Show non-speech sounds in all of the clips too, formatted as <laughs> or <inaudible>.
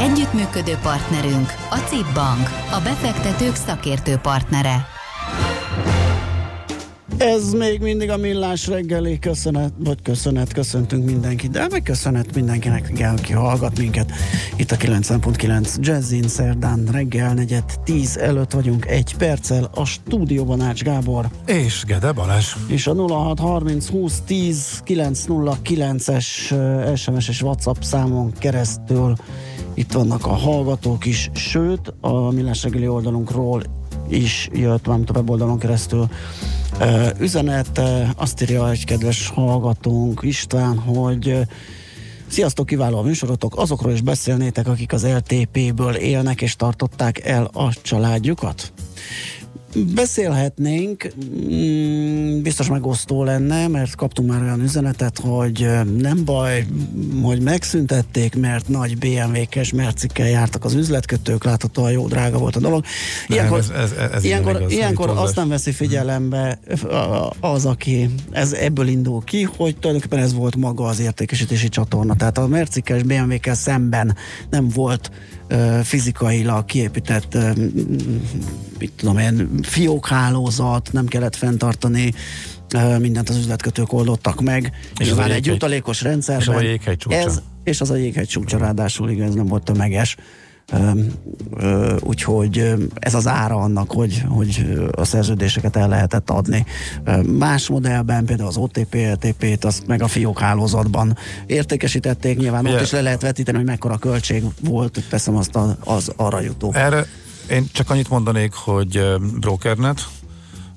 Együttműködő partnerünk a CIP Bank, a befektetők szakértő partnere. Ez még mindig a millás reggeli, köszönet, vagy köszönet, köszöntünk mindenkit, de meg köszönet mindenkinek, igen, aki hallgat minket. Itt a 90.9 Jazzin szerdán reggel negyed 10 előtt vagyunk egy perccel a stúdióban Ács Gábor. És Gede Balázs. És a 0630 20 10 909-es SMS-es WhatsApp számon keresztül itt vannak a hallgatók is, sőt, a millás reggeli oldalunkról is jött, mármint a weboldalon keresztül üzenet. Uh, azt írja egy kedves hallgatónk, István, hogy Sziasztok, kiváló a műsorotok, azokról is beszélnétek, akik az LTP-ből élnek és tartották el a családjukat? Beszélhetnénk, mm, biztos megosztó lenne, mert kaptunk már olyan üzenetet, hogy nem baj, hogy megszüntették, mert nagy BMW-kes mercikkel jártak az üzletkötők, láthatóan jó drága volt a dolog. Ilyenkor, ez, ez, ez ilyenkor, igaz, ilyenkor azt nem veszi figyelembe az, aki ez ebből indul ki, hogy tulajdonképpen ez volt maga az értékesítési csatorna. Tehát a mercikes BMW-kkel szemben nem volt fizikailag kiépített, mit tudom én, fiókhálózat, nem kellett fenntartani, mindent az üzletkötők oldottak meg, és már egy jutalékos rendszerben. És a. Ez, és az a jéghegy csúcsa ráadásul, igen, ez nem volt tömeges. Úgyhogy ez az ára annak, hogy, hogy a szerződéseket el lehetett adni. Más modellben, például az OTP, LTP-t, azt meg a fiók hálózatban értékesítették, nyilván yeah. ott is le lehet vetíteni, hogy mekkora költség volt, teszem azt a, az arra jutó. Erre én csak annyit mondanék, hogy brokernet,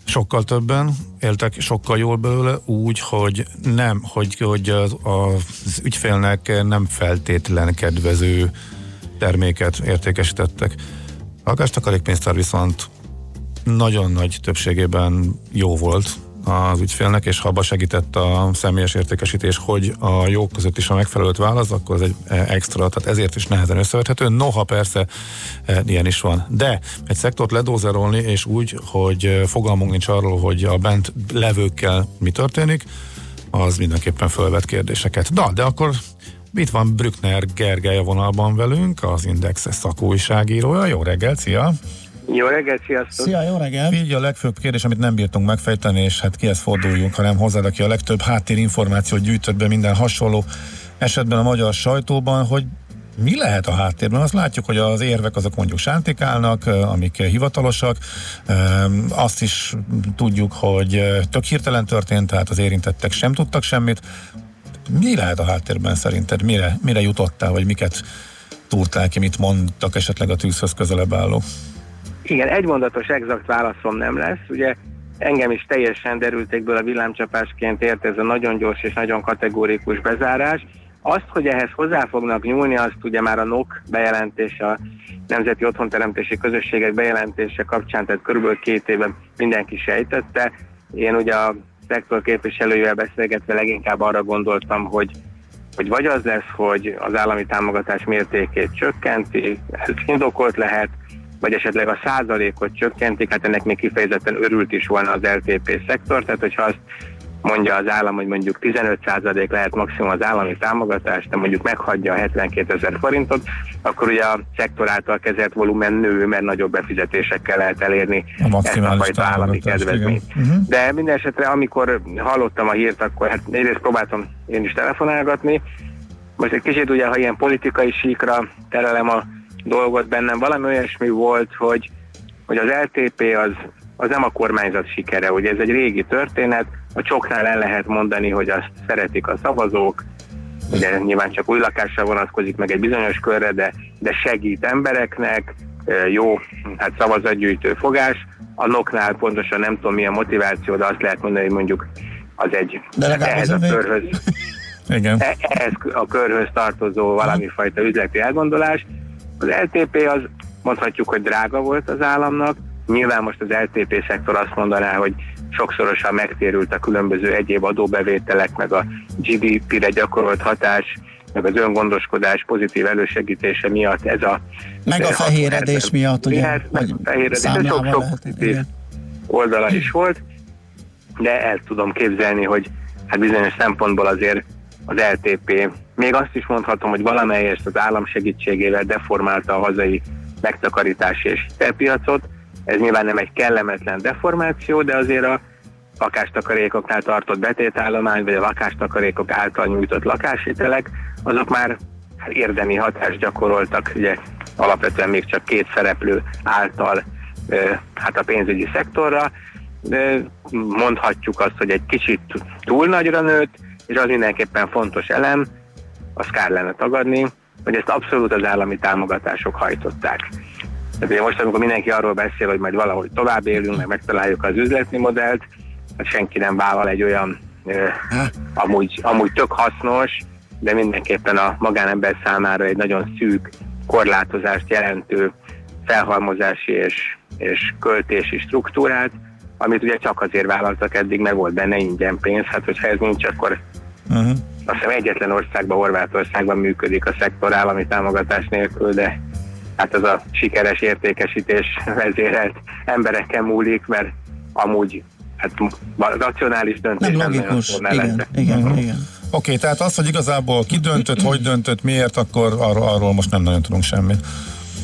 sokkal többen éltek sokkal jól belőle, úgy, hogy nem, hogy, hogy az, az ügyfélnek nem feltétlen kedvező terméket értékesítettek. A lakástakarékpénztár viszont nagyon nagy többségében jó volt az ügyfélnek, és ha abba segített a személyes értékesítés, hogy a jók között is a megfelelőt válasz, akkor ez egy extra, tehát ezért is nehezen összevethető. Noha persze e, ilyen is van. De egy szektort ledózerolni, és úgy, hogy fogalmunk nincs arról, hogy a bent levőkkel mi történik, az mindenképpen fölvet kérdéseket. Da, de akkor itt van Brückner Gergely a vonalban velünk, az Index szakújságírója. Jó reggel, szia! Jó reggelt, sziasztok! Szia, jó reggelt! Így a legfőbb kérdés, amit nem bírtunk megfejteni, és hát kihez forduljunk, hanem hozzád, aki a legtöbb háttérinformációt gyűjtött be minden hasonló esetben a magyar sajtóban, hogy mi lehet a háttérben? Azt látjuk, hogy az érvek azok mondjuk sántikálnak, amik hivatalosak. Azt is tudjuk, hogy tök hirtelen történt, tehát az érintettek sem tudtak semmit. Mi lehet a háttérben szerinted? Mire, mire jutottál, vagy miket túrtál ki, mit mondtak esetleg a tűzhöz közelebb álló? Igen, egymondatos exakt válaszom nem lesz. Ugye engem is teljesen derültékből a villámcsapásként ért ez a nagyon gyors és nagyon kategórikus bezárás. Azt, hogy ehhez hozzá fognak nyúlni, azt ugye már a NOK bejelentés, a Nemzeti Otthonteremtési Közösségek bejelentése kapcsán, tehát körülbelül két éve mindenki sejtette. Én ugye a szektor képviselőjével beszélgetve leginkább arra gondoltam, hogy hogy vagy az lesz, hogy az állami támogatás mértékét csökkenti, ez indokolt lehet, vagy esetleg a százalékot csökkentik, hát ennek még kifejezetten örült is volna az LTP szektor, tehát hogyha azt mondja az állam, hogy mondjuk 15% lehet maximum az állami támogatás, de mondjuk meghagyja a 72 ezer forintot, akkor ugye a szektor által kezelt volumen nő, mert nagyobb befizetésekkel lehet elérni a ezt a fajta állami kedvezményt. Uh-huh. De minden esetre, amikor hallottam a hírt, akkor hát egyrészt próbáltam én is telefonálgatni, most egy kicsit ugye, ha ilyen politikai síkra terelem a dolgot bennem, valami olyasmi volt, hogy, hogy az LTP az, az nem a kormányzat sikere, ugye ez egy régi történet, a csoknál el lehet mondani, hogy azt szeretik a szavazók, ugye nyilván csak új lakásra vonatkozik meg egy bizonyos körre, de, de segít embereknek, jó, hát szavazatgyűjtő fogás. A noknál pontosan nem tudom mi a motiváció, de azt lehet mondani, hogy mondjuk az egy de ehhez a körhöz, <laughs> Igen. ehhez a körhöz tartozó valami fajta üzleti elgondolás. Az LTP az mondhatjuk, hogy drága volt az államnak. Nyilván most az LTP szektor azt mondaná, hogy sokszorosan megtérült a különböző egyéb adóbevételek, meg a GDP-re gyakorolt hatás, meg az öngondoskodás pozitív elősegítése miatt ez a... Meg a fehéredés miatt, ugye? Miért, meg a fehéredés, sok-sok pozitív oldala is volt, de el tudom képzelni, hogy hát bizonyos szempontból azért az LTP, még azt is mondhatom, hogy valamelyest az állam segítségével deformálta a hazai megtakarítási és hitelpiacot. Ez nyilván nem egy kellemetlen deformáció, de azért a lakástakarékoknál tartott betétállomány, vagy a lakástakarékok által nyújtott lakáshitelek, azok már érdemi hatást gyakoroltak, ugye alapvetően még csak két szereplő által hát a pénzügyi szektorra. Mondhatjuk azt, hogy egy kicsit túl nagyra nőtt, és az mindenképpen fontos elem, azt kár lenne tagadni, hogy ezt abszolút az állami támogatások hajtották. Tehát most, amikor mindenki arról beszél, hogy majd valahogy tovább élünk, meg megtaláljuk az üzleti modellt, hát senki nem vállal egy olyan amúgy, amúgy tök hasznos, de mindenképpen a magánember számára egy nagyon szűk korlátozást jelentő felhalmozási és, és költési struktúrát, amit ugye csak azért vállaltak eddig, meg volt benne ingyen pénz, hát hogyha ez nincs, akkor uh-huh. azt hiszem egyetlen országban, Horvátországban működik a szektor állami támogatás nélkül, de hát az a sikeres értékesítés vezérelt emberekkel múlik, mert amúgy hát racionális döntés nem logikus, nem igen, igen, uh-huh. igen. Oké, okay, tehát az, hogy igazából ki döntött, hogy döntött, miért, akkor arról, arról most nem nagyon tudunk semmit.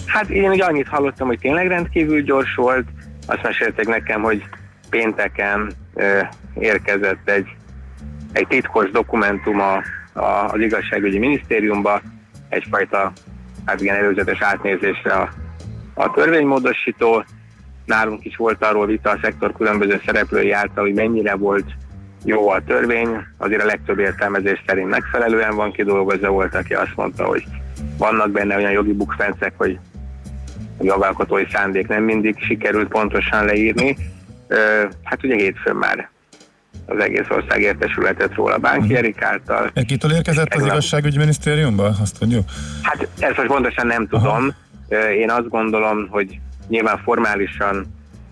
Hát én ugye annyit hallottam, hogy tényleg rendkívül gyors volt, azt mesélték nekem, hogy pénteken ö, érkezett egy, egy titkos dokumentum a, a, az igazságügyi minisztériumba, egyfajta hát igen, előzetes átnézésre a, a törvénymódosító. Nálunk is volt arról vita a szektor különböző szereplői által, hogy mennyire volt jó a törvény, azért a legtöbb értelmezés szerint megfelelően van kidolgozva, volt, aki azt mondta, hogy vannak benne olyan jogi bukfencek, hogy a jogalkotói szándék nem mindig sikerült pontosan leírni. Hát ugye hétfőn már az egész ország értesületet róla Bánki. Erik által. Kitől érkezett az igazságügyi minisztériumba? Azt tudjuk? Hát ezt most pontosan nem tudom. Aha. Én azt gondolom, hogy nyilván formálisan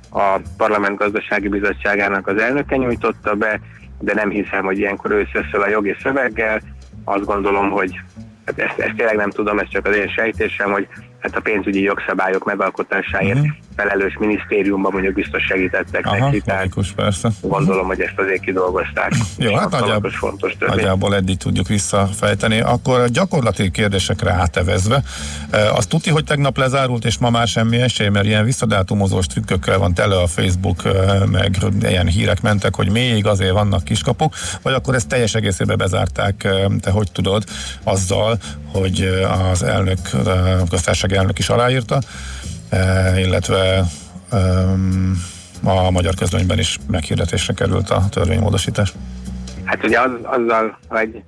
a Parlament Gazdasági Bizottságának az elnöke nyújtotta be, de nem hiszem, hogy ilyenkor összeszöl a jogi szöveggel. Azt gondolom, hogy hát ezt, ezt tényleg nem tudom, ez csak az én sejtésem, hogy hát a pénzügyi jogszabályok megalkotásáért uh-huh. Felelős minisztériumban mondjuk biztos segítettek Aha, neki, tehát persze. gondolom, hogy ezt azért kidolgozták. Jó, hát nagyjából, fontos nagyjából eddig tudjuk visszafejteni. Akkor a gyakorlati kérdésekre átevezve, e, azt tudti, hogy tegnap lezárult, és ma már semmi esély, mert ilyen visszadátumozós trükkökkel van tele a Facebook, e, meg ilyen hírek mentek, hogy még azért vannak kiskapuk, vagy akkor ezt teljes egészében bezárták, e, te hogy tudod, azzal, hogy az elnök, a köztársaság elnök is aláírta, illetve a magyar közlönyben is meghirdetésre került a törvénymódosítás. Hát ugye az, azzal, hogy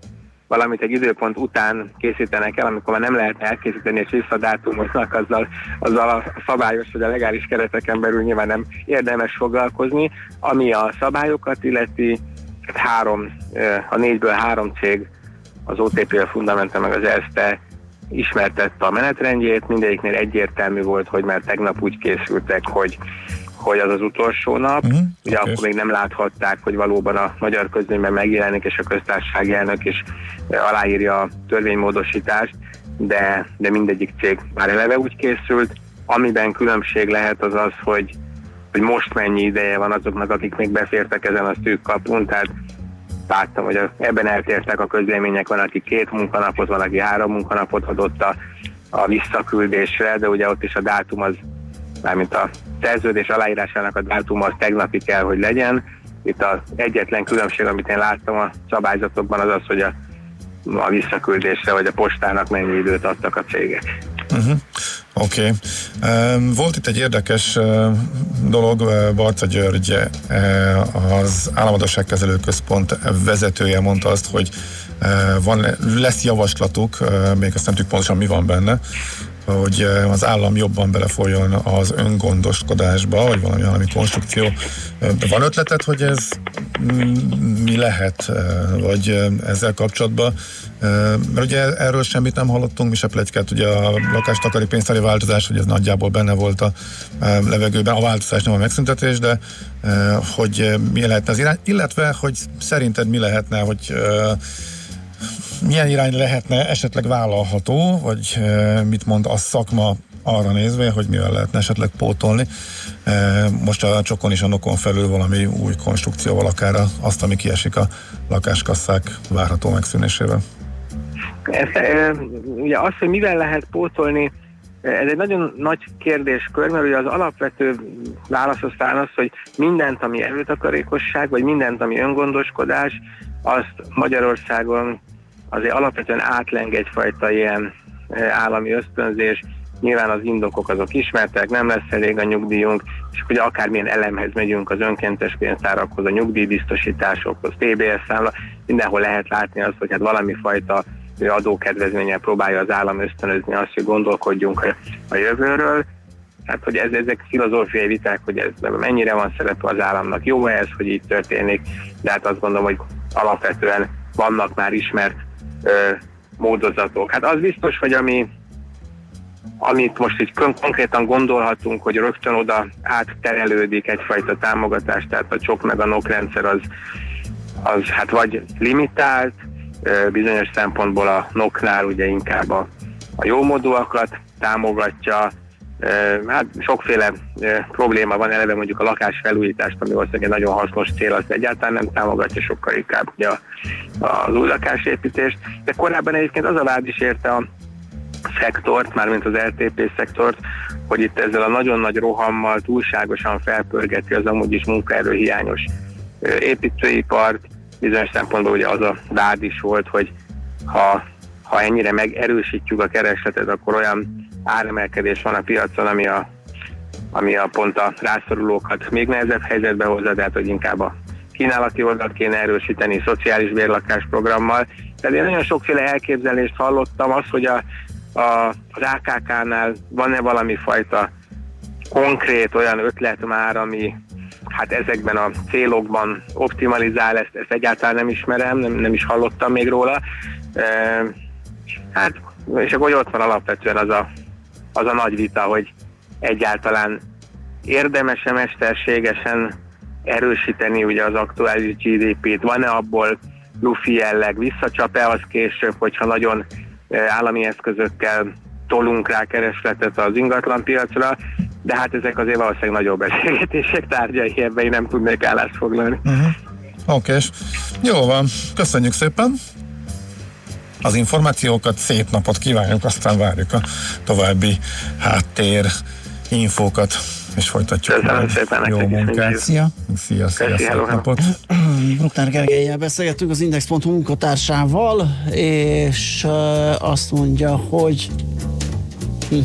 valamit egy időpont után készítenek el, amikor már nem lehet elkészíteni és visszadátumoznak, azzal, azzal a szabályos vagy a legális kereteken belül nyilván nem érdemes foglalkozni. Ami a szabályokat illeti, hát három, a négyből három cég az OTP, a Fundamental meg az ESZTE ismertette a menetrendjét, mindegyiknél egyértelmű volt, hogy már tegnap úgy készültek, hogy hogy az az utolsó nap. Uh-huh, Ugye okay. akkor még nem láthatták, hogy valóban a magyar közlönyben megjelenik, és a köztársasági elnök is aláírja a törvénymódosítást, de, de mindegyik cég már eleve úgy készült. Amiben különbség lehet az az, hogy, hogy most mennyi ideje van azoknak, akik még befértek ezen a szűk kapun, tehát láttam, hogy ebben eltértek a közlemények, van, aki két munkanapot, van, aki három munkanapot adott a, a visszaküldésre, de ugye ott is a dátum az, mármint a szerződés aláírásának a dátum az tegnapi kell, hogy legyen. Itt az egyetlen különbség, amit én láttam a szabályzatokban, az az, hogy a, a visszaküldésre vagy a postának mennyi időt adtak a cégek. Uh-huh. Oké. Okay. Volt itt egy érdekes dolog, Barca György, az Államadóságkezelő Központ vezetője mondta azt, hogy van, lesz javaslatuk, még azt nem tudjuk pontosan mi van benne, hogy az állam jobban belefolyjon az öngondoskodásba, vagy valami, valami konstrukció. Van ötleted, hogy ez mi lehet, vagy ezzel kapcsolatban? Mert ugye erről semmit nem hallottunk, mi se plegykát, ugye a lakástakarí pénztári változás, hogy ez nagyjából benne volt a levegőben, a változás nem a megszüntetés, de hogy mi lehetne az irány, illetve, hogy szerinted mi lehetne, hogy milyen irány lehetne esetleg vállalható, vagy mit mond a szakma arra nézve, hogy mivel lehetne esetleg pótolni. Most a csokon is a nokon felül valami új konstrukcióval, akár azt, ami kiesik a lakáskasszák várható megszűnésével. Ez, ugye az, hogy mivel lehet pótolni, ez egy nagyon nagy kérdéskör, mert ugye az alapvető válasz aztán az, hogy mindent, ami erőtakarékosság, vagy mindent, ami öngondoskodás, azt Magyarországon azért alapvetően átleng egyfajta ilyen állami ösztönzés, nyilván az indokok azok ismertek, nem lesz elég a nyugdíjunk, és hogy akármilyen elemhez megyünk az önkéntes pénztárakhoz, a nyugdíjbiztosításokhoz, TBS számla, mindenhol lehet látni azt, hogy hát valami fajta adókedvezménnyel próbálja az állam ösztönözni azt, hogy gondolkodjunk a, jövőről. Hát, hogy ez, ezek filozófiai viták, hogy ez mennyire van szerepe az államnak, jó ez, hogy így történik, de hát azt gondolom, hogy alapvetően vannak már ismert módozatok. Hát az biztos, hogy ami, amit most így konkrétan gondolhatunk, hogy rögtön oda átterelődik egyfajta támogatás, tehát a csok meg a NOK rendszer az, az hát vagy limitált, bizonyos szempontból a NOK-nál ugye inkább a, a jómódúakat támogatja, Hát sokféle probléma van eleve mondjuk a lakás felújítást, ami valószínűleg egy nagyon hasznos cél, azt egyáltalán nem támogatja sokkal inkább ugye az új lakásépítést. De korábban egyébként az a vád is érte a szektort, mármint az LTP szektort, hogy itt ezzel a nagyon nagy rohammal túlságosan felpörgeti az amúgy is munkaerőhiányos építőipart. Bizonyos szempontból ugye az a vád is volt, hogy ha, ha ennyire megerősítjük a keresletet, akkor olyan áremelkedés van a piacon, ami a, ami a pont a rászorulókat még nehezebb helyzetbe hozza, tehát hogy inkább a kínálati oldalt kéne erősíteni szociális bérlakás programmal. Tehát én nagyon sokféle elképzelést hallottam, az, hogy a, a, az AKK-nál van-e valami fajta konkrét olyan ötlet már, ami hát ezekben a célokban optimalizál, ezt, ezt egyáltalán nem ismerem, nem, nem is hallottam még róla. E, hát, és akkor ott van alapvetően az a az a nagy vita, hogy egyáltalán érdemes-e mesterségesen erősíteni ugye az aktuális GDP-t, van-e abból lufi jelleg, visszacsap-e az később, hogyha nagyon állami eszközökkel tolunk rá keresletet az ingatlan piacra, de hát ezek azért valószínűleg nagyobb beszélgetések tárgyai, ebben én nem tudnék állást foglalni. Uh-huh. Oké, okay. jó van, köszönjük szépen! Az információkat, szép napot kívánjuk, aztán várjuk a további háttér infókat és folytatjuk. Köszönöm szépen Jó munkát. Szia. Szia, szia, szép napot. <clears throat> Bruckner Gergelyel beszélgettünk az Index.hu munkatársával, és azt mondja, hogy <laughs>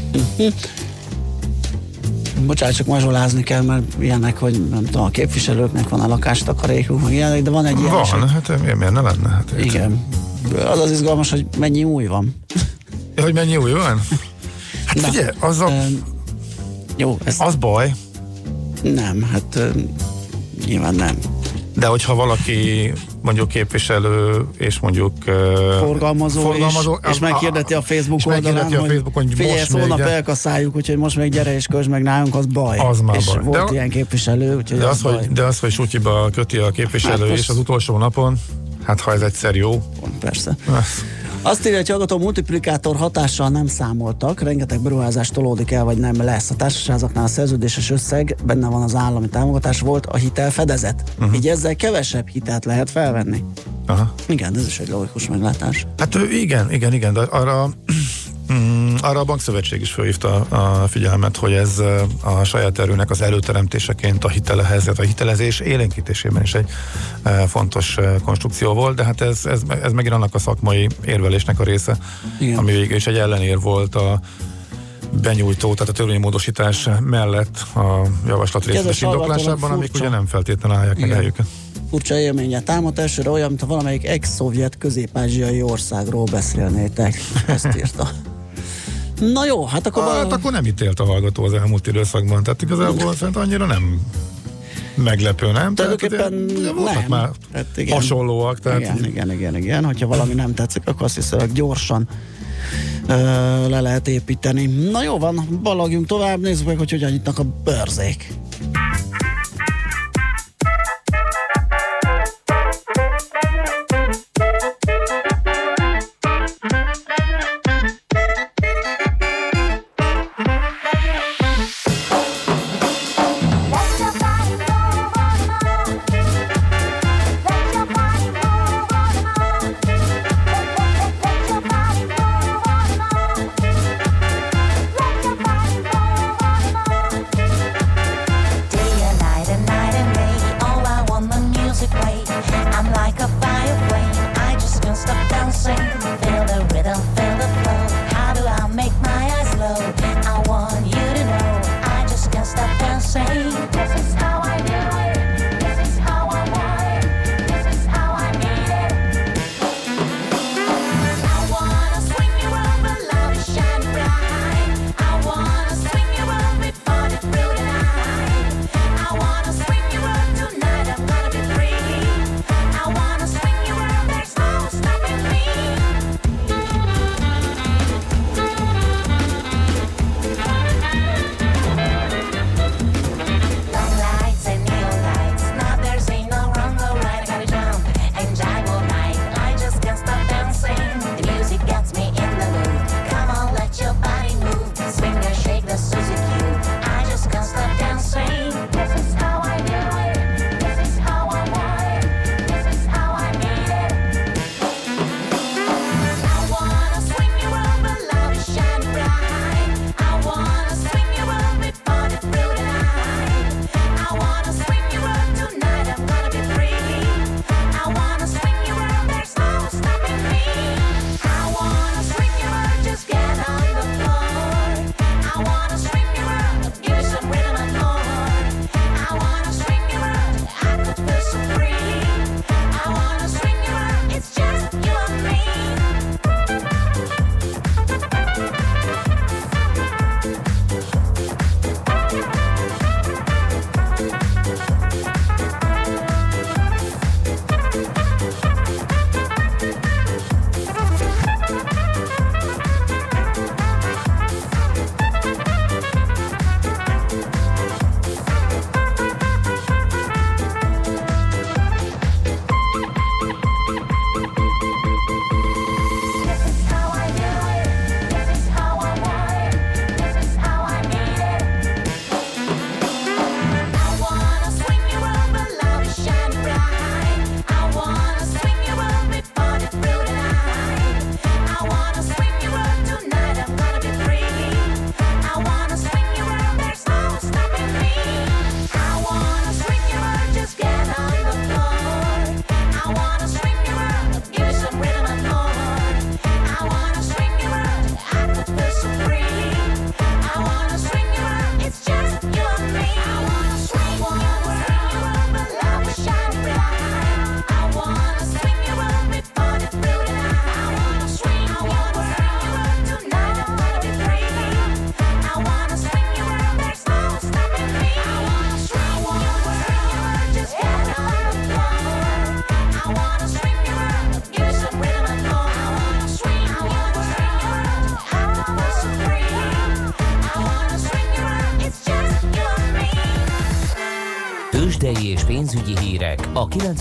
bocsánat, csak mazsolázni kell, mert ilyenek, hogy nem tudom, a képviselőknek van a lakástakarékuk, meg ilyenek, de van egy ilyen... Van, eset. hát miért ne lenne? Hát, Igen, az az izgalmas, hogy mennyi új van. Ja, hogy mennyi új van? Hát Na, figyelj, az a... Um, jó, ez... Az baj. Nem, hát um, nyilván nem. De hogyha valaki mondjuk képviselő, és mondjuk forgalmazó, forgalmazó és, és meghirdeti a Facebook és oldalán, a Facebook, hogy figyelj, ezt holnap elkasszáljuk, úgyhogy most meg gyere és közd meg nálunk, az baj. Az már és baj. volt de, ilyen képviselő, úgyhogy de az, az, baj. Hogy, de az, hogy sutyiba köti a képviselő, hát és az utolsó napon, Hát ha ez egyszer jó. Persze. Azt írja, hogy a multiplikátor hatással nem számoltak, rengeteg beruházás tolódik el, vagy nem lesz. A társaságoknál a szerződéses összeg, benne van az állami támogatás, volt a hitel fedezet. Uh-huh. Így ezzel kevesebb hitelt lehet felvenni. Aha. Igen, ez is egy logikus meglátás. Hát igen, igen, igen, de arra Mm, arra a bankszövetség is felhívta a figyelmet, hogy ez a saját erőnek az előteremtéseként a hitelehez, a hitelezés élénkítésében is egy fontos konstrukció volt, de hát ez, ez, ez megint annak a szakmai érvelésnek a része, Igen. ami végül is egy ellenér volt a benyújtó, tehát a törvénymódosítás mellett a javaslat részletes indoklásában, amik ugye nem feltétlenül állják meg helyüket furcsa élménye támad, elsőre olyan, mint valamelyik ex-szovjet közép-ázsiai országról beszélnétek. Ezt írta. Na jó, hát akkor... Hát val... akkor nem ítélt a hallgató az elmúlt időszakban, tehát igazából hm. szerintem annyira nem meglepő, nem? Tulajdonképpen nem. Voltak már tehát igen. hasonlóak. Tehát igen, igen, igen, igen. Hogyha valami nem tetszik, akkor azt hiszem, gyorsan ö, le lehet építeni. Na jó van, balagjunk tovább, nézzük meg, hogy hogyan nyitnak a bőrzék.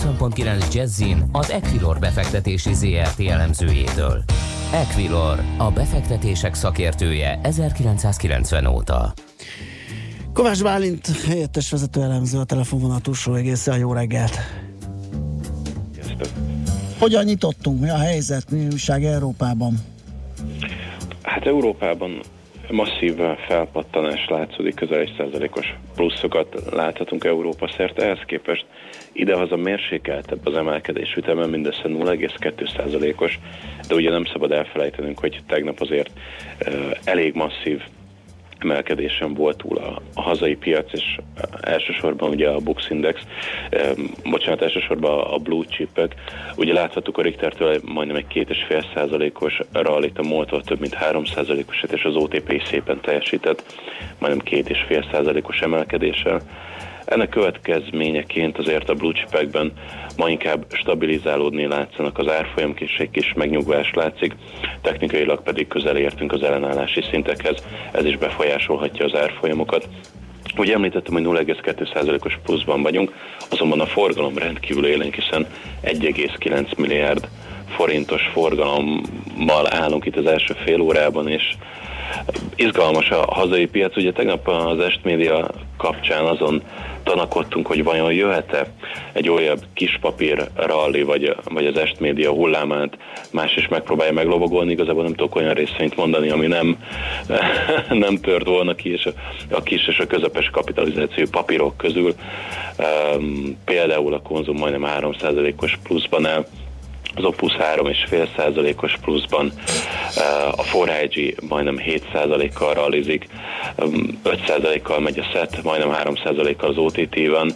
90.9 Jazzin az Equilor befektetési ZRT elemzőjétől. Equilor, a befektetések szakértője 1990 óta. Kovács Bálint, helyettes vezető elemző a telefonvonal túlsó egészen jó reggelt. Sziasztok. Hogyan nyitottunk? Mi a helyzet? Mi újság Európában? Hát Európában masszív felpattanás látszódik, közel 1%-os pluszokat láthatunk Európa szerte, ehhez képest idehaza mérsékeltebb az emelkedés üteme, mindössze 0,2%-os, de ugye nem szabad elfelejtenünk, hogy tegnap azért elég masszív emelkedésen volt túl a, a hazai piac, és elsősorban ugye a Bux Index, eh, bocsánat, elsősorban a blue chipek. Ugye láthattuk a Richtertől majdnem egy két és fél százalékos rallit, a moltól több mint 3 százalékosat, és az OTP is szépen teljesített, majdnem két és fél százalékos emelkedéssel. Ennek következményeként azért a blue chipekben ma inkább stabilizálódni látszanak az árfolyam, és egy kis megnyugvás látszik, technikailag pedig közel értünk az ellenállási szintekhez, ez is befolyásolhatja az árfolyamokat. Ugye említettem, hogy 0,2%-os pluszban vagyunk, azonban a forgalom rendkívül élénk, hiszen 1,9 milliárd forintos forgalommal állunk itt az első fél órában, és izgalmas a hazai piac. Ugye tegnap az Est Média kapcsán azon tanakodtunk, hogy vajon jöhet-e egy olyan kis papír rally, vagy, vagy az Est Média hullámát más is megpróbálja meglovagolni. Igazából nem tudok olyan részvényt mondani, ami nem, <laughs> nem tört volna ki, és a, a kis és a közepes kapitalizáció papírok közül. Um, például a konzum majdnem 3%-os pluszban áll, az Opus 3,5%-os pluszban, eh, a 4IG majdnem 7%-kal rallizik, 5%-kal megy a SET, majdnem 3%-kal az OTT van,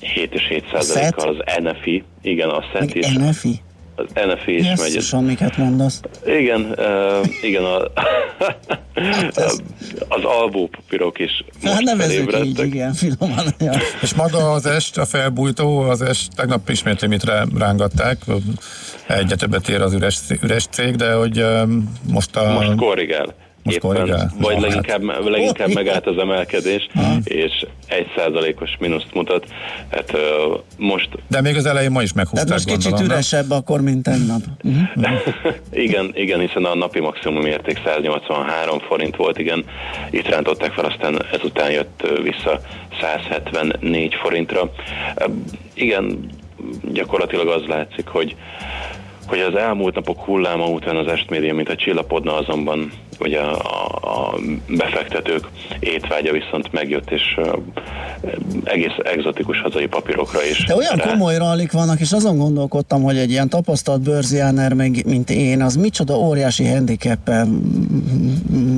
7 és 7%-kal az NFI, igen, a SET is, NFI? Az NFI is megy, Jesszusom, miket mondasz? igen, uh, igen, a, ez- az alvó papírok is Hát most nevezzük így, igen, finoman. Ja. És maga az est, a felbújtó, az est tegnap ismét limitre rángatták, egyre többet ér az üres, üres cég, de hogy most a... Most korrigál. Most Éppen? Vagy leginkább, leginkább megállt az emelkedés, és egy százalékos mínuszt mutat. Hát most De még az elején ma is Tehát meghúzták, most kicsit gondolom, nem? üresebb akkor, mint tegnap. <laughs> Igen, igen, hiszen a napi maximum érték 183 forint volt, igen, itt rántották fel, aztán ezután jött vissza 174 forintra. Igen, gyakorlatilag az látszik, hogy hogy az elmúlt napok hulláma után az estmédia, mint a csillapodna, azonban ugye a, a befektetők étvágya viszont megjött, és uh, egész egzotikus hazai papírokra is. De olyan rá- komoly rallik vannak, és azon gondolkodtam, hogy egy ilyen tapasztalt bőrziáner, meg, mint én, az micsoda óriási handicappen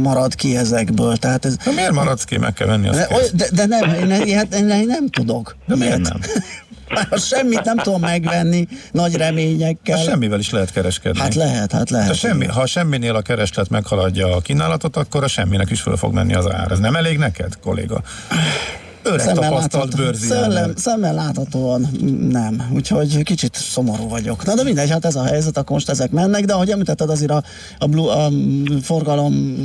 marad ki ezekből. Tehát ez, Na, miért maradsz ki? Meg kell venni azt de, de, de nem, én, én, hát én, én nem tudok. De miért nem? Ha <laughs> semmit nem tudom megvenni, nagy reményekkel. Hát semmivel is lehet kereskedni. Hát lehet, hát lehet. Ha, semmi, ha semminél a kereslet meghaladja a kínálatot, akkor a semminek is föl fog menni az ár. Ez nem elég neked, kolléga? Öreg Szemmel, tapasztalt látható, bőrziáner. szemmel, szemmel láthatóan nem, úgyhogy kicsit szomorú vagyok. Na de mindegy, hát ez a helyzet, akkor most ezek mennek, de ahogy említetted azért a, a, blue, a forgalom,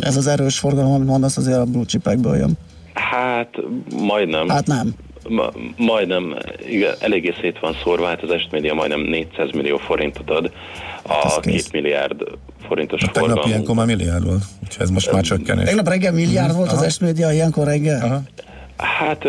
ez az erős forgalom, amit mondasz, azért a blue chipekből jön. Hát majdnem. Hát nem. Ma, majdnem, igen, eléggé szét van szórva, hát az estmédia majdnem 400 millió forintot ad a két milliárd forintos A tegnap forgalmú. ilyenkor már milliárd volt, úgyhogy ez most már csökkenés. Tegnap reggel milliárd volt az Estmédia ilyenkor reggel? Aha. Hát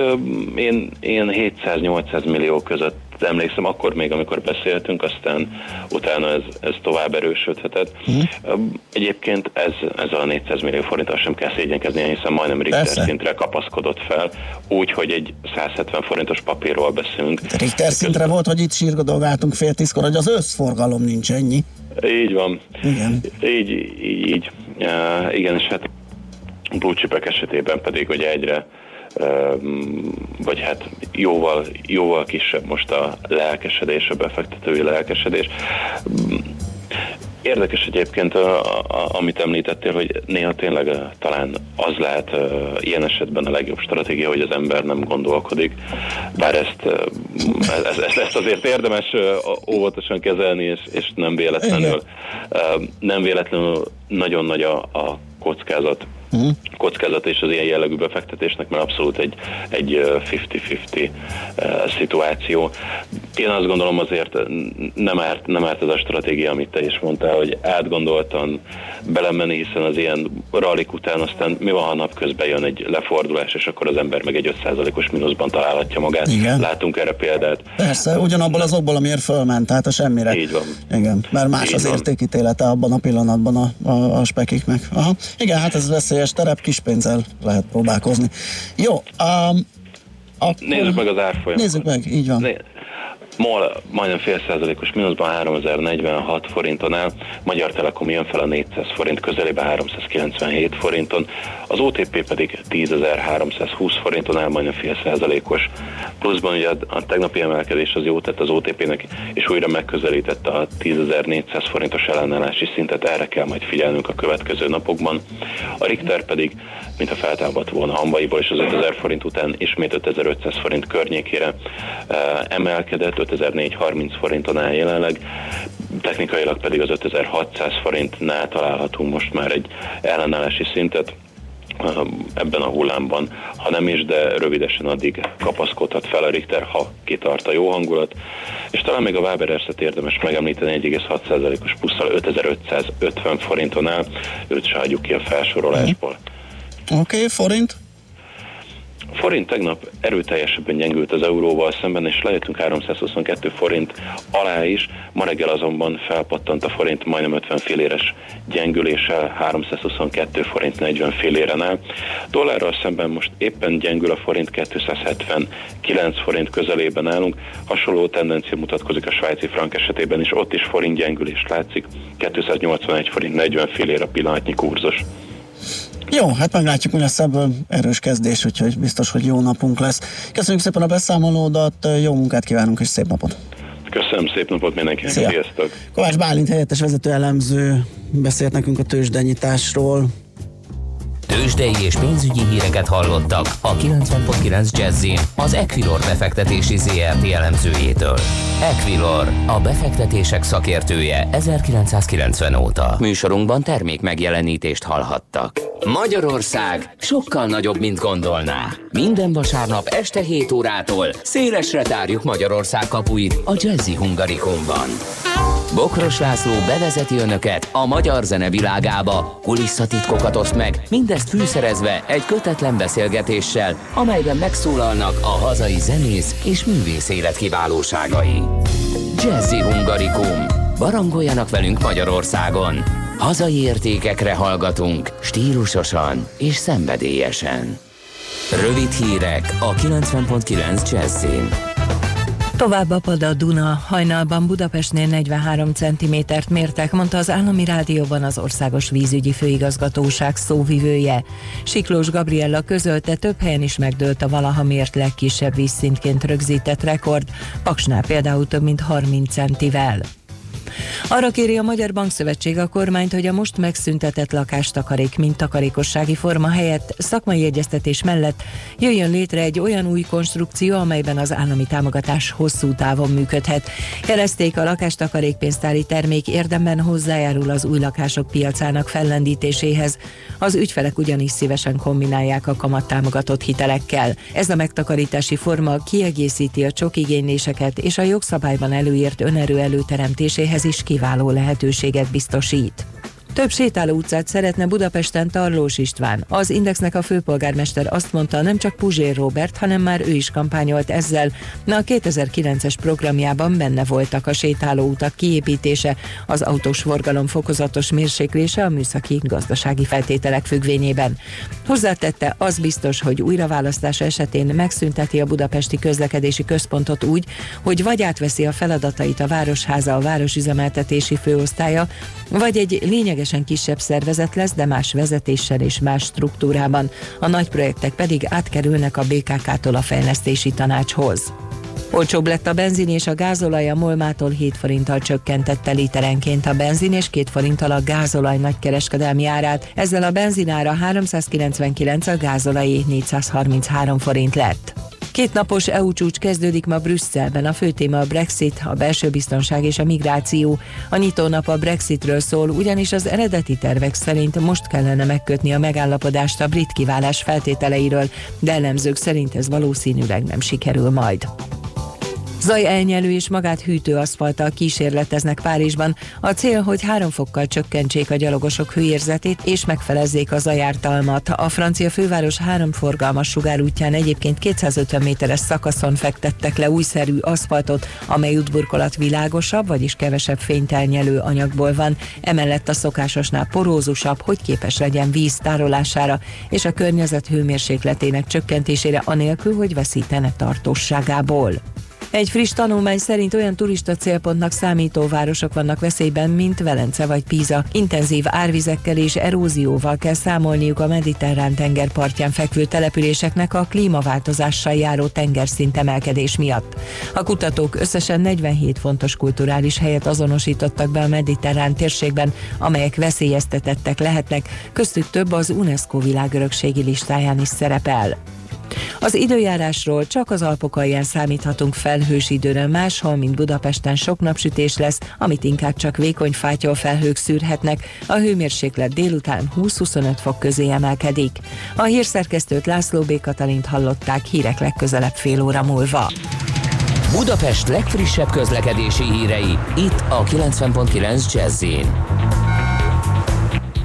én, én 700-800 millió között emlékszem, akkor még, amikor beszéltünk, aztán utána ez, ez tovább erősödhetett. Uh-huh. Egyébként ez, ez a 400 millió forinttal sem kell szégyenkezni, hiszen majdnem Richter Persze. szintre kapaszkodott fel, úgy, hogy egy 170 forintos papírról beszélünk. Richter szintre volt, hogy itt sírgodolgáltunk fél tízkor, hogy az összforgalom nincs ennyi. Így van. Igen. Így, így, így. Uh, igen, és hát blue esetében pedig ugye egyre um, vagy hát jóval, jóval kisebb most a lelkesedés, a befektetői lelkesedés. Érdekes egyébként, a, a, amit említettél, hogy néha tényleg talán az lehet uh, ilyen esetben a legjobb stratégia, hogy az ember nem gondolkodik, bár ezt, uh, ez, ezt, ezt azért érdemes óvatosan kezelni, és, és nem véletlenül, nem véletlenül nagyon nagy a, a kockázat Mhm. kockázat és az ilyen jellegű befektetésnek, mert abszolút egy, egy ö, 50-50 ö, szituáció. Én azt gondolom azért nem árt, nem árt ez a stratégia, amit te is mondtál, hogy átgondoltan belemenni, hiszen az ilyen rallik után aztán mi van, ha napközben jön egy lefordulás, és akkor az ember meg egy 5%-os mínuszban találhatja magát. Igen. Látunk erre példát. Persze, ugyanabból az okból, amiért fölment, tehát a semmire. Így van. Igen, mert más Így az van. értékítélete abban a pillanatban a, a, a spekiknek. Aha. Igen, hát ez veszélyes terep, kis pénzzel lehet próbálkozni. Jó, um, akkor... Nézzük meg az árfolyamokat. Nézzük meg, így van. Né- MOL majdnem fél százalékos mínuszban 3046 forinton áll, Magyar Telekom jön fel a 400 forint közelébe 397 forinton, az OTP pedig 10.320 forinton áll, majdnem fél százalékos pluszban. Ugye a, tegnapi emelkedés az jó tett az OTP-nek, és újra megközelítette a 10.400 forintos ellenállási szintet, erre kell majd figyelnünk a következő napokban. A Richter pedig, mintha feltámadt volna hambaiból, és az 5000 forint után ismét 5500 forint környékére eh, emelkedett, 5430 forinton áll jelenleg, technikailag pedig az 5600 forintnál találhatunk most már egy ellenállási szintet, um, ebben a hullámban, ha nem is, de rövidesen addig kapaszkodhat fel a Richter, ha kitart a jó hangulat, és talán még a Wabererset érdemes megemlíteni 1,6%-os plusszal 5550 forinton áll, őt se hagyjuk ki a felsorolásból. Oké, okay, forint? A forint tegnap erőteljesebben gyengült az euróval szemben, és lejöttünk 322 forint alá is. Ma reggel azonban felpattant a forint majdnem 50 filléres gyengüléssel, 322 forint 40 filléren áll. Dollárral szemben most éppen gyengül a forint, 279 forint közelében állunk. Hasonló tendencia mutatkozik a svájci frank esetében is, ott is forint gyengülés látszik, 281 forint 40 fillér a pillanatnyi kurzus. Jó, hát meglátjuk, mi lesz ebből erős kezdés, úgyhogy biztos, hogy jó napunk lesz. Köszönjük szépen a beszámolódat, jó munkát kívánunk, és szép napot! Köszönöm, szép napot mindenkinek, Szia. sziasztok! Kovács Bálint helyettes vezető elemző beszélt nekünk a tőzsdenyításról. Tőzsdei és pénzügyi híreket hallottak a 90.9 Jazzin az Equilor befektetési ZRT elemzőjétől. Equilor, a befektetések szakértője 1990 óta. Műsorunkban termék megjelenítést hallhattak. Magyarország sokkal nagyobb, mint gondolná. Minden vasárnap este 7 órától szélesre tárjuk Magyarország kapuit a Jazzy Hungarikumban. Bokros László bevezeti önöket a magyar zene világába, kulisszatitkokat oszt meg, mindezt fűszerezve egy kötetlen beszélgetéssel, amelyben megszólalnak a hazai zenész és művész élet kiválóságai. Jazzy Hungarikum. Barangoljanak velünk Magyarországon. Hazai értékekre hallgatunk, stílusosan és szenvedélyesen. Rövid hírek a 90.9 Jazzin. Tovább apad a Duna. Hajnalban Budapestnél 43 cm-t mértek, mondta az Állami Rádióban az Országos Vízügyi Főigazgatóság szóvivője. Siklós Gabriella közölte, több helyen is megdőlt a valaha mért legkisebb vízszintként rögzített rekord, Paksnál például több mint 30 centivel. Arra kéri a Magyar Bankszövetség a kormányt, hogy a most megszüntetett lakástakarék, mint takarékossági forma helyett szakmai egyeztetés mellett jöjjön létre egy olyan új konstrukció, amelyben az állami támogatás hosszú távon működhet. Jelezték a lakástakarékpénztári termék érdemben hozzájárul az új lakások piacának fellendítéséhez. Az ügyfelek ugyanis szívesen kombinálják a kamattámogatott hitelekkel. Ez a megtakarítási forma kiegészíti a csok igényléseket és a jogszabályban előírt önerő előteremtéséhez is kiváló lehetőséget biztosít. Több sétáló utcát szeretne Budapesten Tarlós István. Az Indexnek a főpolgármester azt mondta, nem csak Puzsér Robert, hanem már ő is kampányolt ezzel. Na a 2009-es programjában benne voltak a sétáló utak kiépítése, az autós forgalom fokozatos mérséklése a műszaki gazdasági feltételek függvényében. Hozzátette, az biztos, hogy újraválasztása esetén megszünteti a budapesti közlekedési központot úgy, hogy vagy átveszi a feladatait a Városháza a városüzemeltetési főosztálya, vagy egy lényegesen kisebb szervezet lesz, de más vezetéssel és más struktúrában. A nagy projektek pedig átkerülnek a BKK-tól a fejlesztési tanácshoz. Olcsóbb lett a benzin és a gázolaj a Molmától 7 forinttal csökkentette literenként a benzin és 2 forinttal a gázolaj nagykereskedelmi árát. Ezzel a benzinára 399, a gázolajé 433 forint lett. Két napos EU csúcs kezdődik ma Brüsszelben. A fő téma a Brexit, a belső biztonság és a migráció. A nyitónap a Brexitről szól, ugyanis az eredeti tervek szerint most kellene megkötni a megállapodást a brit kiválás feltételeiről, de elemzők szerint ez valószínűleg nem sikerül majd. Zaj elnyelő és magát hűtő aszfalttal kísérleteznek Párizsban. A cél, hogy három fokkal csökkentsék a gyalogosok hőérzetét és megfelezzék a zajártalmat. A francia főváros három forgalmas sugárútján egyébként 250 méteres szakaszon fektettek le újszerű aszfaltot, amely útburkolat világosabb, vagyis kevesebb fényt elnyelő anyagból van. Emellett a szokásosnál porózusabb, hogy képes legyen víz tárolására és a környezet hőmérsékletének csökkentésére anélkül, hogy veszítene tartóságából. Egy friss tanulmány szerint olyan turista célpontnak számító városok vannak veszélyben, mint Velence vagy Píza. Intenzív árvizekkel és erózióval kell számolniuk a mediterrán tengerpartján fekvő településeknek a klímaváltozással járó tengerszint emelkedés miatt. A kutatók összesen 47 fontos kulturális helyet azonosítottak be a mediterrán térségben, amelyek veszélyeztetettek lehetnek, köztük több az UNESCO világörökségi listáján is szerepel. Az időjárásról csak az Alpok alján számíthatunk felhős időre, máshol, mint Budapesten sok napsütés lesz, amit inkább csak vékony fátyol felhők szűrhetnek, a hőmérséklet délután 20-25 fok közé emelkedik. A hírszerkesztőt László B. Katalint hallották hírek legközelebb fél óra múlva. Budapest legfrissebb közlekedési hírei, itt a 90.9 jazz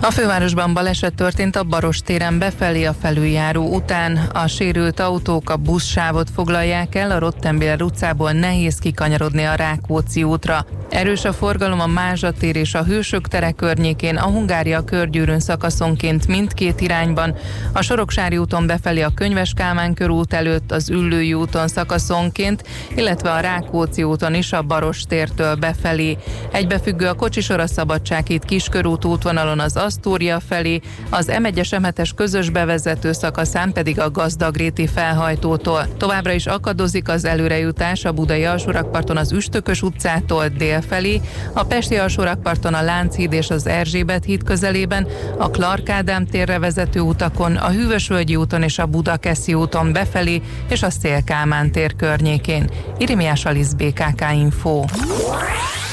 A fővárosban baleset történt a Baros téren befelé a felüljáró után. A sérült autók a buszsávot foglalják el, a Rottenbél utcából nehéz kikanyarodni a Rákóczi útra. Erős a forgalom a Mázsa tér és a Hősök tere környékén, a Hungária körgyűrűn szakaszonként mindkét irányban, a Soroksári úton befelé a Könyves Kálmán körút előtt, az Üllői úton szakaszonként, illetve a Rákóczi úton is a Baros tértől befelé. Egybefüggő a Kocsisor a Szabadsághíd Kiskörút útvonalon az Asztória felé, az M1-es M7-es közös bevezető szakaszán pedig a Gazdagréti felhajtótól. Továbbra is akadozik az előrejutás a Budai alsórakparton az Üstökös utcától dél felé, a Pesti alsórakparton a Lánchíd és az Erzsébet híd közelében, a Clark Ádám térre vezető utakon, a Hűvösvölgyi úton és a Budakeszi úton befelé és a Szélkámán tér környékén. Irimiás Alisz BKK Info.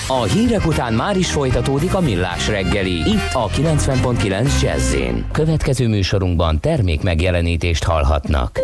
A hírek után már is folytatódik a millás reggeli, itt a 90.9 jazz Következő műsorunkban termék megjelenítést hallhatnak.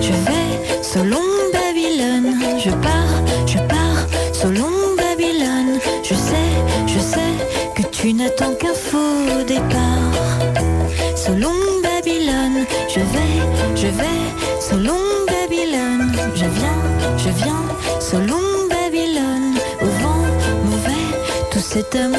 Je vais, selon Babylone, je pars, je pars, selon Babylone, je sais, je sais que tu n'attends qu'un faux départ. Selon Babylone, je vais, je vais, selon Babylone, je viens, je viens, selon Babylone, au vent mauvais, tout cet amour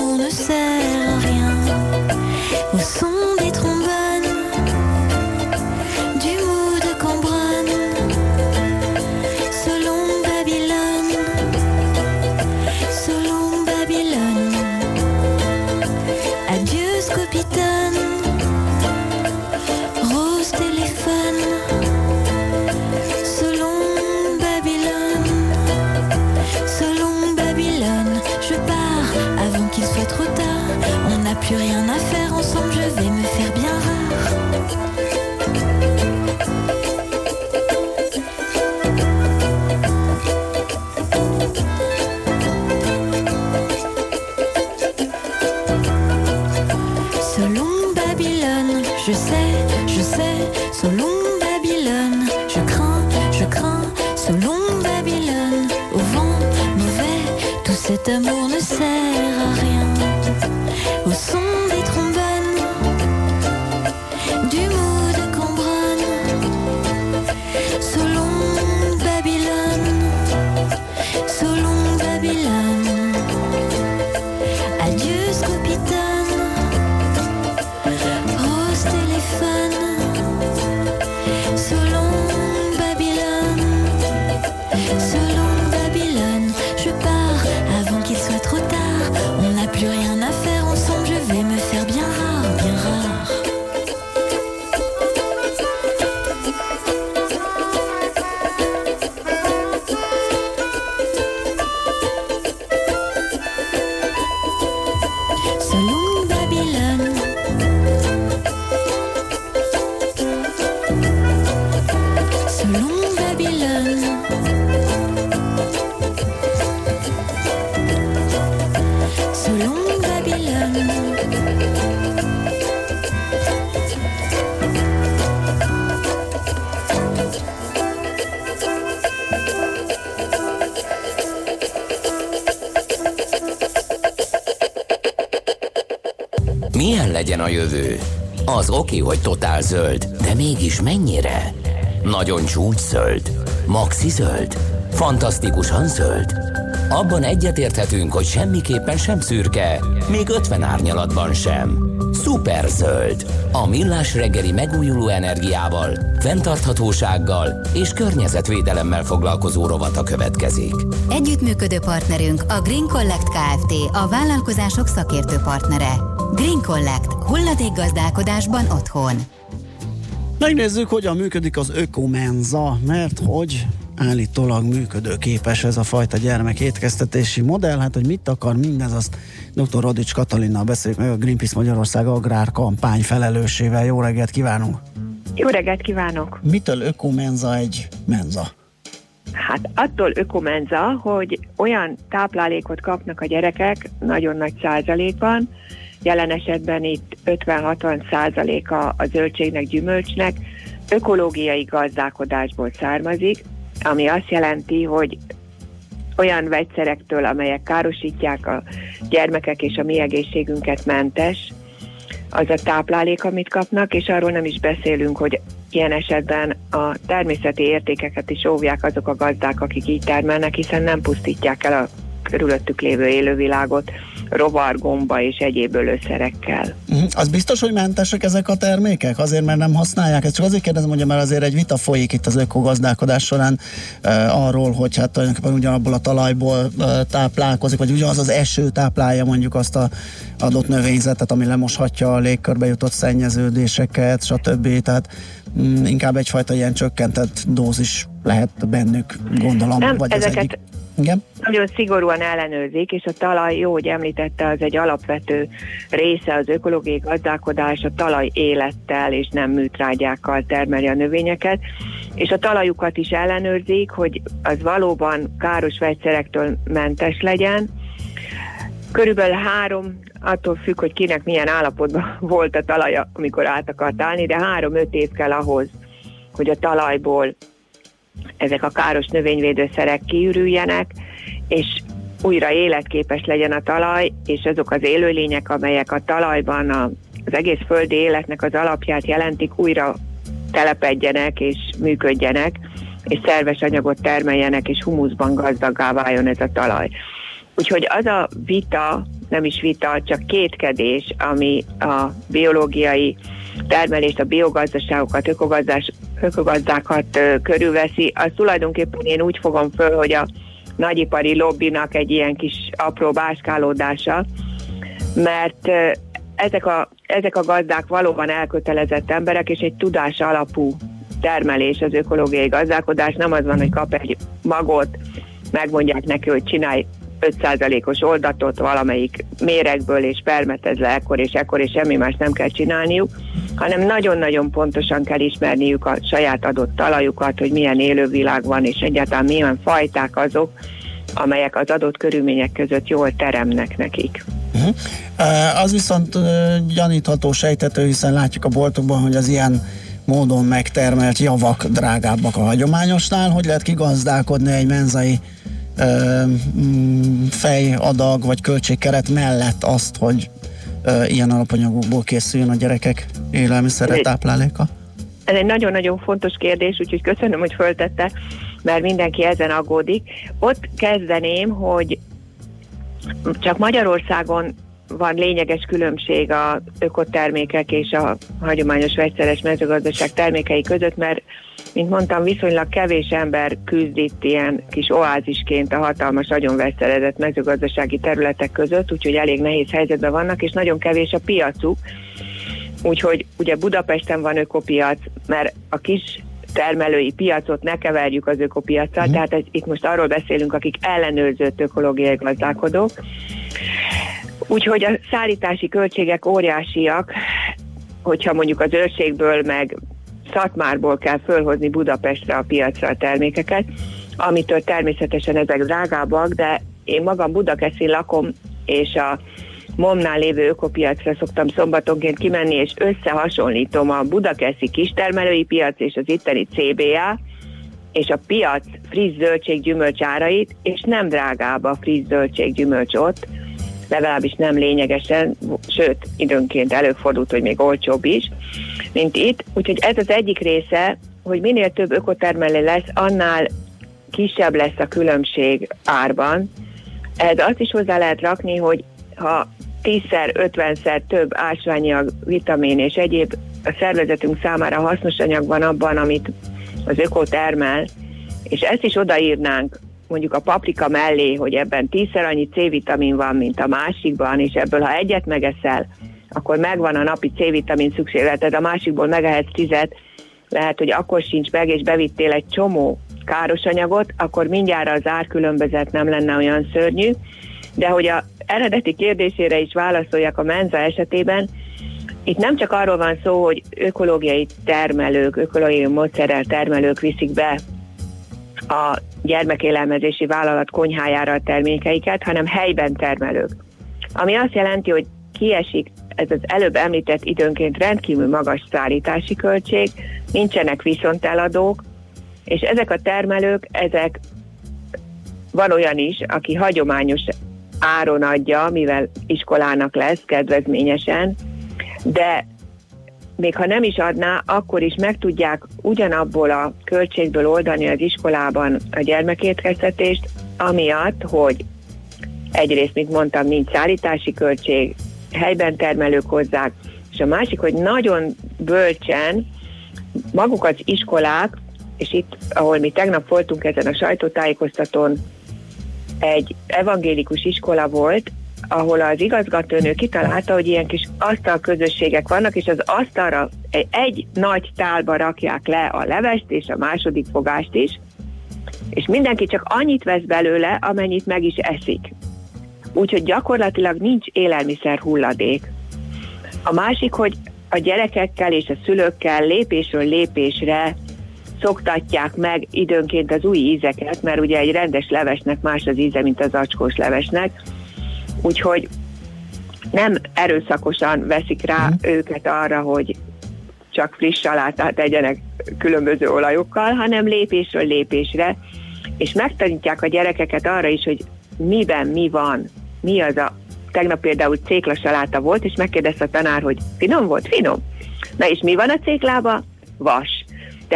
oké, hogy totál zöld, de mégis mennyire? Nagyon csúcs zöld? Maxi zöld? Fantasztikusan zöld? Abban egyetérthetünk, hogy semmiképpen sem szürke, még 50 árnyalatban sem. Szuper zöld. A millás reggeli megújuló energiával, fenntarthatósággal és környezetvédelemmel foglalkozó rovata következik. Együttműködő partnerünk a Green Collect Kft. A vállalkozások szakértő partnere. Green Collect. Hulladékgazdálkodásban otthon. Megnézzük, hogyan működik az ökomenza, mert hogy állítólag működőképes ez a fajta gyermekétkeztetési modell. Hát, hogy mit akar mindez, azt dr. Radics Katalinnal beszéljük meg a Greenpeace Magyarország agrár kampány felelősével. Jó reggelt kívánunk! Jó reggelt kívánok! Mitől ökomenza egy menza? Hát attól ökomenza, hogy olyan táplálékot kapnak a gyerekek, nagyon nagy százalékban, jelen esetben itt 50-60 százaléka a zöldségnek, gyümölcsnek ökológiai gazdálkodásból származik, ami azt jelenti, hogy olyan vegyszerektől, amelyek károsítják a gyermekek és a mi egészségünket mentes, az a táplálék, amit kapnak, és arról nem is beszélünk, hogy ilyen esetben a természeti értékeket is óvják azok a gazdák, akik így termelnek, hiszen nem pusztítják el a körülöttük lévő élővilágot rovar, gomba és egyéb ölőszerekkel. Mhm. Az biztos, hogy mentesek ezek a termékek? Azért, mert nem használják? Ezt csak azért kérdezem, hogy mert azért egy vita folyik itt az ökogazdálkodás során e, arról, hogy hát tulajdonképpen ugyanabból a talajból e, táplálkozik, vagy ugyanaz az eső táplálja mondjuk azt a adott növényzetet, ami lemoshatja a légkörbe jutott szennyeződéseket, stb. Tehát mm, inkább egyfajta ilyen csökkentett dózis lehet bennük, gondolom. Nem, vagy ezeket egyik. Igen? nagyon szigorúan ellenőrzik, és a talaj, jó, hogy említette, az egy alapvető része az ökológiai gazdálkodás, a talaj élettel és nem műtrágyákkal termeli a növényeket, és a talajukat is ellenőrzik, hogy az valóban káros vegyszerektől mentes legyen. Körülbelül három, attól függ, hogy kinek milyen állapotban <laughs> volt a talaja, amikor át akart állni, de három-öt év kell ahhoz, hogy a talajból ezek a káros növényvédőszerek kiürüljenek, és újra életképes legyen a talaj, és azok az élőlények, amelyek a talajban a, az egész földi életnek az alapját jelentik, újra telepedjenek és működjenek, és szerves anyagot termeljenek, és humuszban gazdagá váljon ez a talaj. Úgyhogy az a vita, nem is vita, csak kétkedés, ami a biológiai termelést, a biogazdaságokat, ökogazdás, ökogazdákat körülveszi, az tulajdonképpen én úgy fogom föl, hogy a nagyipari lobbinak egy ilyen kis apró báskálódása, mert ezek a, ezek a gazdák valóban elkötelezett emberek, és egy tudás alapú termelés az ökológiai gazdálkodás. Nem az van, hogy kap egy magot, megmondják neki, hogy csinálj 5%-os oldatot valamelyik méregből, és permetez le ekkor és ekkor, és semmi más nem kell csinálniuk, hanem nagyon-nagyon pontosan kell ismerniük a saját adott talajukat, hogy milyen élővilág van, és egyáltalán milyen fajták azok, amelyek az adott körülmények között jól teremnek nekik. Uh-huh. Uh, az viszont gyanítható, sejtető, hiszen látjuk a boltokban, hogy az ilyen módon megtermelt javak drágábbak a hagyományosnál. Hogy lehet kigazdálkodni egy menzai fejadag vagy költségkeret mellett azt, hogy ilyen alapanyagokból készüljön a gyerekek élelmiszere, Ez- tápláléka? Ez egy nagyon-nagyon fontos kérdés, úgyhogy köszönöm, hogy föltette, mert mindenki ezen aggódik. Ott kezdeném, hogy csak Magyarországon van lényeges különbség a ökotermékek és a hagyományos vegyszeres mezőgazdaság termékei között, mert, mint mondtam, viszonylag kevés ember küzd itt ilyen kis oázisként a hatalmas, nagyon vegyszerezett mezőgazdasági területek között, úgyhogy elég nehéz helyzetben vannak, és nagyon kevés a piacuk. Úgyhogy ugye Budapesten van ökopiac, mert a kis termelői piacot ne keverjük az ökopiacsal, Mhm. tehát ez, itt most arról beszélünk, akik ellenőrzött ökológiai gazdálkodók. Úgyhogy a szállítási költségek óriásiak, hogyha mondjuk az őrségből meg Szatmárból kell fölhozni Budapestre a piacra a termékeket, amitől természetesen ezek drágábbak, de én magam Budakeszin lakom, és a Momnál lévő ökopiacra szoktam szombatonként kimenni, és összehasonlítom a budakeszi kistermelői piac és az itteni CBA, és a piac friss zöldséggyümölcs árait, és nem drágább a friss zöldséggyümölcs ott, legalábbis nem lényegesen, sőt, időnként előfordult, hogy még olcsóbb is, mint itt. Úgyhogy ez az egyik része, hogy minél több ökotermelő lesz, annál kisebb lesz a különbség árban. Ez azt is hozzá lehet rakni, hogy ha 10-szer, 50-szer több ásványanyag, vitamin és egyéb a szervezetünk számára hasznos anyag van abban, amit az öko termel, és ezt is odaírnánk mondjuk a paprika mellé, hogy ebben tízszer annyi C-vitamin van, mint a másikban, és ebből ha egyet megeszel, akkor megvan a napi C-vitamin szükségleted, a másikból megehetsz tizet, lehet, hogy akkor sincs meg, és bevittél egy csomó káros anyagot, akkor mindjárt az árkülönbözet nem lenne olyan szörnyű, de hogy a eredeti kérdésére is válaszoljak a menza esetében, itt nem csak arról van szó, hogy ökológiai termelők, ökológiai módszerrel termelők viszik be a gyermekélelmezési vállalat konyhájára a termékeiket, hanem helyben termelők. Ami azt jelenti, hogy kiesik ez az előbb említett időnként rendkívül magas szállítási költség, nincsenek viszonteladók, és ezek a termelők, ezek van olyan is, aki hagyományos áron adja, mivel iskolának lesz kedvezményesen, de még ha nem is adná, akkor is meg tudják ugyanabból a költségből oldani az iskolában a gyermekétkeztetést, amiatt, hogy egyrészt, mint mondtam, nincs szállítási költség, helyben termelők hozzák, és a másik, hogy nagyon bölcsen maguk az iskolák, és itt, ahol mi tegnap voltunk ezen a sajtótájékoztatón, egy evangélikus iskola volt, ahol az igazgatónő kitalálta, hogy ilyen kis asztalközösségek vannak, és az asztalra egy, egy nagy tálba rakják le a levest és a második fogást is, és mindenki csak annyit vesz belőle, amennyit meg is eszik. Úgyhogy gyakorlatilag nincs élelmiszer hulladék. A másik, hogy a gyerekekkel és a szülőkkel lépésről lépésre szoktatják meg időnként az új ízeket, mert ugye egy rendes levesnek más az íze, mint az acskós levesnek, úgyhogy nem erőszakosan veszik rá Mhm. őket arra, hogy csak friss salátát tegyenek különböző olajokkal, hanem lépésről lépésre, és megtanítják a gyerekeket arra is, hogy miben mi van, mi az a tegnap például céklasaláta volt, és megkérdezte a tanár, hogy finom volt? Finom. Na és mi van a céklába? Vas.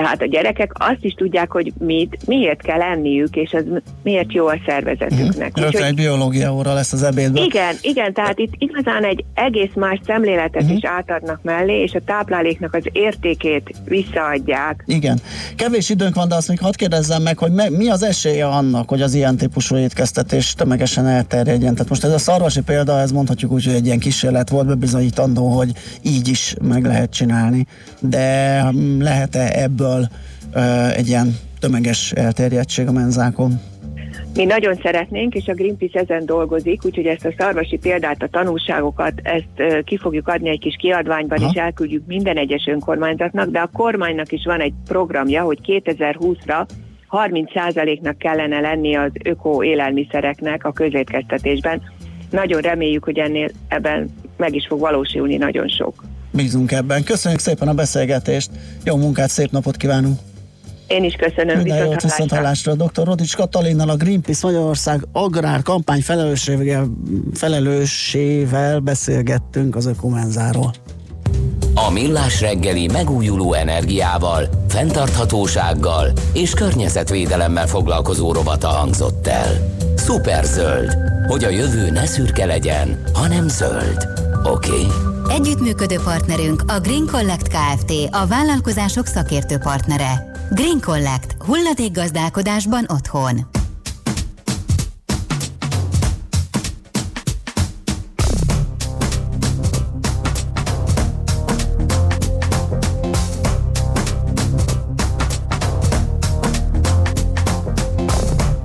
Tehát a gyerekek azt is tudják, hogy mit, miért kell enniük, és az miért jó a szervezetüknek. Rögtön egy biológia óra lesz az ebédben. igen, igen, tehát itt igazán egy egész más szemléletet Mhm. is átadnak mellé, és a tápláléknak az értékét visszaadják. Igen. Kevés időnk van, de azt még hadd kérdezzem meg, hogy me- mi az esélye annak, hogy az ilyen típusú étkeztetés tömegesen elterjedjen. Tehát most ez a szarvasi példa, ez mondhatjuk úgy, hogy egy ilyen kísérlet volt bebizonyítandó, hogy így is meg lehet csinálni. De mm, lehet-e ebből ö, egy ilyen tömeges elterjedtség a menzákon? Mi nagyon szeretnénk, és a Greenpeace ezen dolgozik, úgyhogy ezt a szarvasi példát, a tanulságokat, ezt ki fogjuk adni egy kis kiadványban, Aha. és elküldjük minden egyes önkormányzatnak, de a kormánynak is van egy programja, hogy 2020-ra 30%-nak kellene lenni az öko élelmiszereknek a közétkeztetésben. Nagyon reméljük, hogy ennél ebben meg is fog valósulni nagyon sok. Bízunk ebben. Köszönjük szépen a beszélgetést. Jó munkát, szép napot kívánunk! Én is köszönöm, Minden jót, viszont viszont hallásra. hallásra. Dr. Rodics Katalinnal a Greenpeace Magyarország agrár kampány felelőssével, felelőssével beszélgettünk az ökomenzáról. A Millás reggeli megújuló energiával, fenntarthatósággal és környezetvédelemmel foglalkozó rovata hangzott el. Szuperzöld, hogy a jövő ne szürke legyen, hanem zöld. Oké? Okay? Együttműködő partnerünk a Green Collect Kft. A vállalkozások szakértő partnere. Green Collect. Hulladékgazdálkodásban otthon.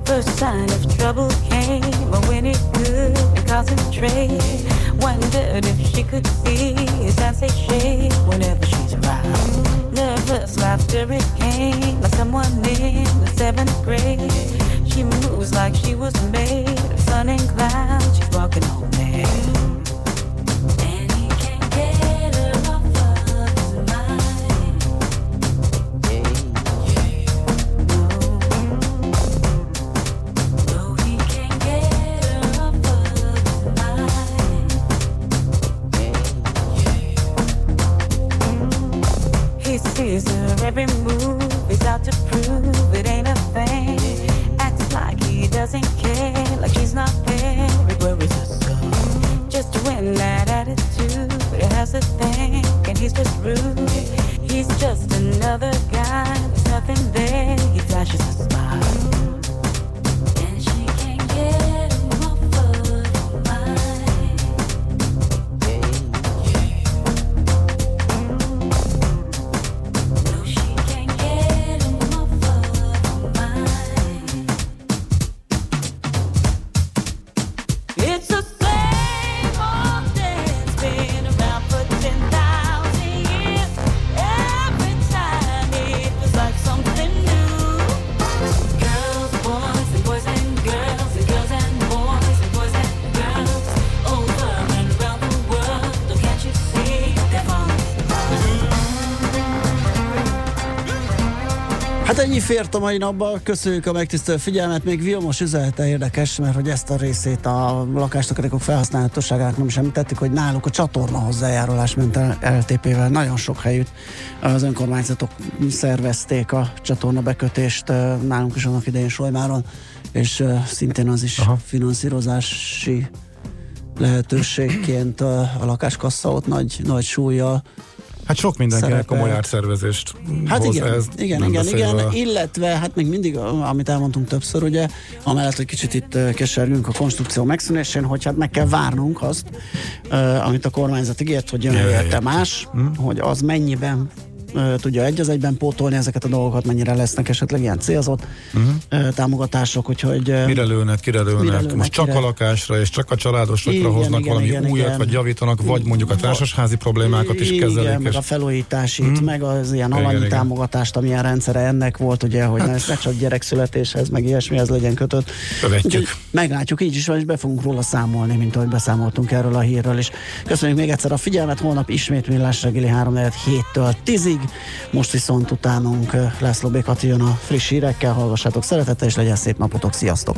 First sign of trouble came when it couldn't concentrate. Wondered if she could see his hands they whenever she's around. Nervous laughter it came like someone in the seventh grade. She moves like she was made of sun and clouds. She's walking on air. Ennyi fért a mai napba, köszönjük a megtisztelő figyelmet, még Vilmos üzenete érdekes, mert hogy ezt a részét a lakástakarékok felhasználhatóságának nem is említettük, hogy náluk a csatorna hozzájárulás ment el LTP-vel nagyon sok helyütt. Az önkormányzatok szervezték a csatorna bekötést nálunk is annak idején Solymáron, és szintén az is Aha. finanszírozási lehetőségként a, a lakáskassa ott nagy, nagy súlya Hát sok mindenkinek komoly átszervezést Hát hoz igen, ez. igen, igen, igen, a- illetve hát még mindig, amit elmondtunk többször, ugye, amellett, hogy kicsit itt ö, kesergünk a konstrukció megszűnésén, hogy hát meg kell várnunk azt, ö, amit a kormányzat ígért, hogy jön más, hogy az mennyiben tudja egy az egyben pótolni ezeket a dolgokat, mennyire lesznek esetleg ilyen célzott ö, támogatások, úgyhogy Mire lőnek, kire lőnek. Mire lőnek, Most csak kire? a lakásra és csak a családosokra Igen, hoznak igen, valami igen, újat, igen. vagy javítanak, vagy mondjuk a társasházi problémákat is Igen, kezelik. meg és- a felújításit, meg az ilyen Igen, alanyi igen. támogatást, amilyen rendszere ennek volt, ugye, hogy ne, ne csak gyerekszületéshez, meg ilyesmihez legyen kötött. Követjük. Úgyhogy Meglátjuk, így is van, és be fogunk róla számolni, mint ahogy beszámoltunk erről a hírről is. Köszönjük még egyszer a figyelmet, holnap ismét millás reggeli 3 7-től 10-ig. Most viszont utánunk eh, László B. Kati jön a friss hírekkel, hallgassátok szeretettel, és legyen szép napotok, sziasztok!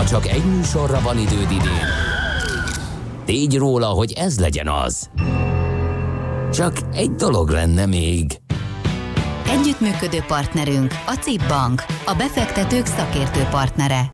Ha csak egy műsorra van időd idén, tégy róla, hogy ez legyen az. Csak egy dolog lenne még. Együttműködő partnerünk a CIP Bank, a befektetők szakértő partnere.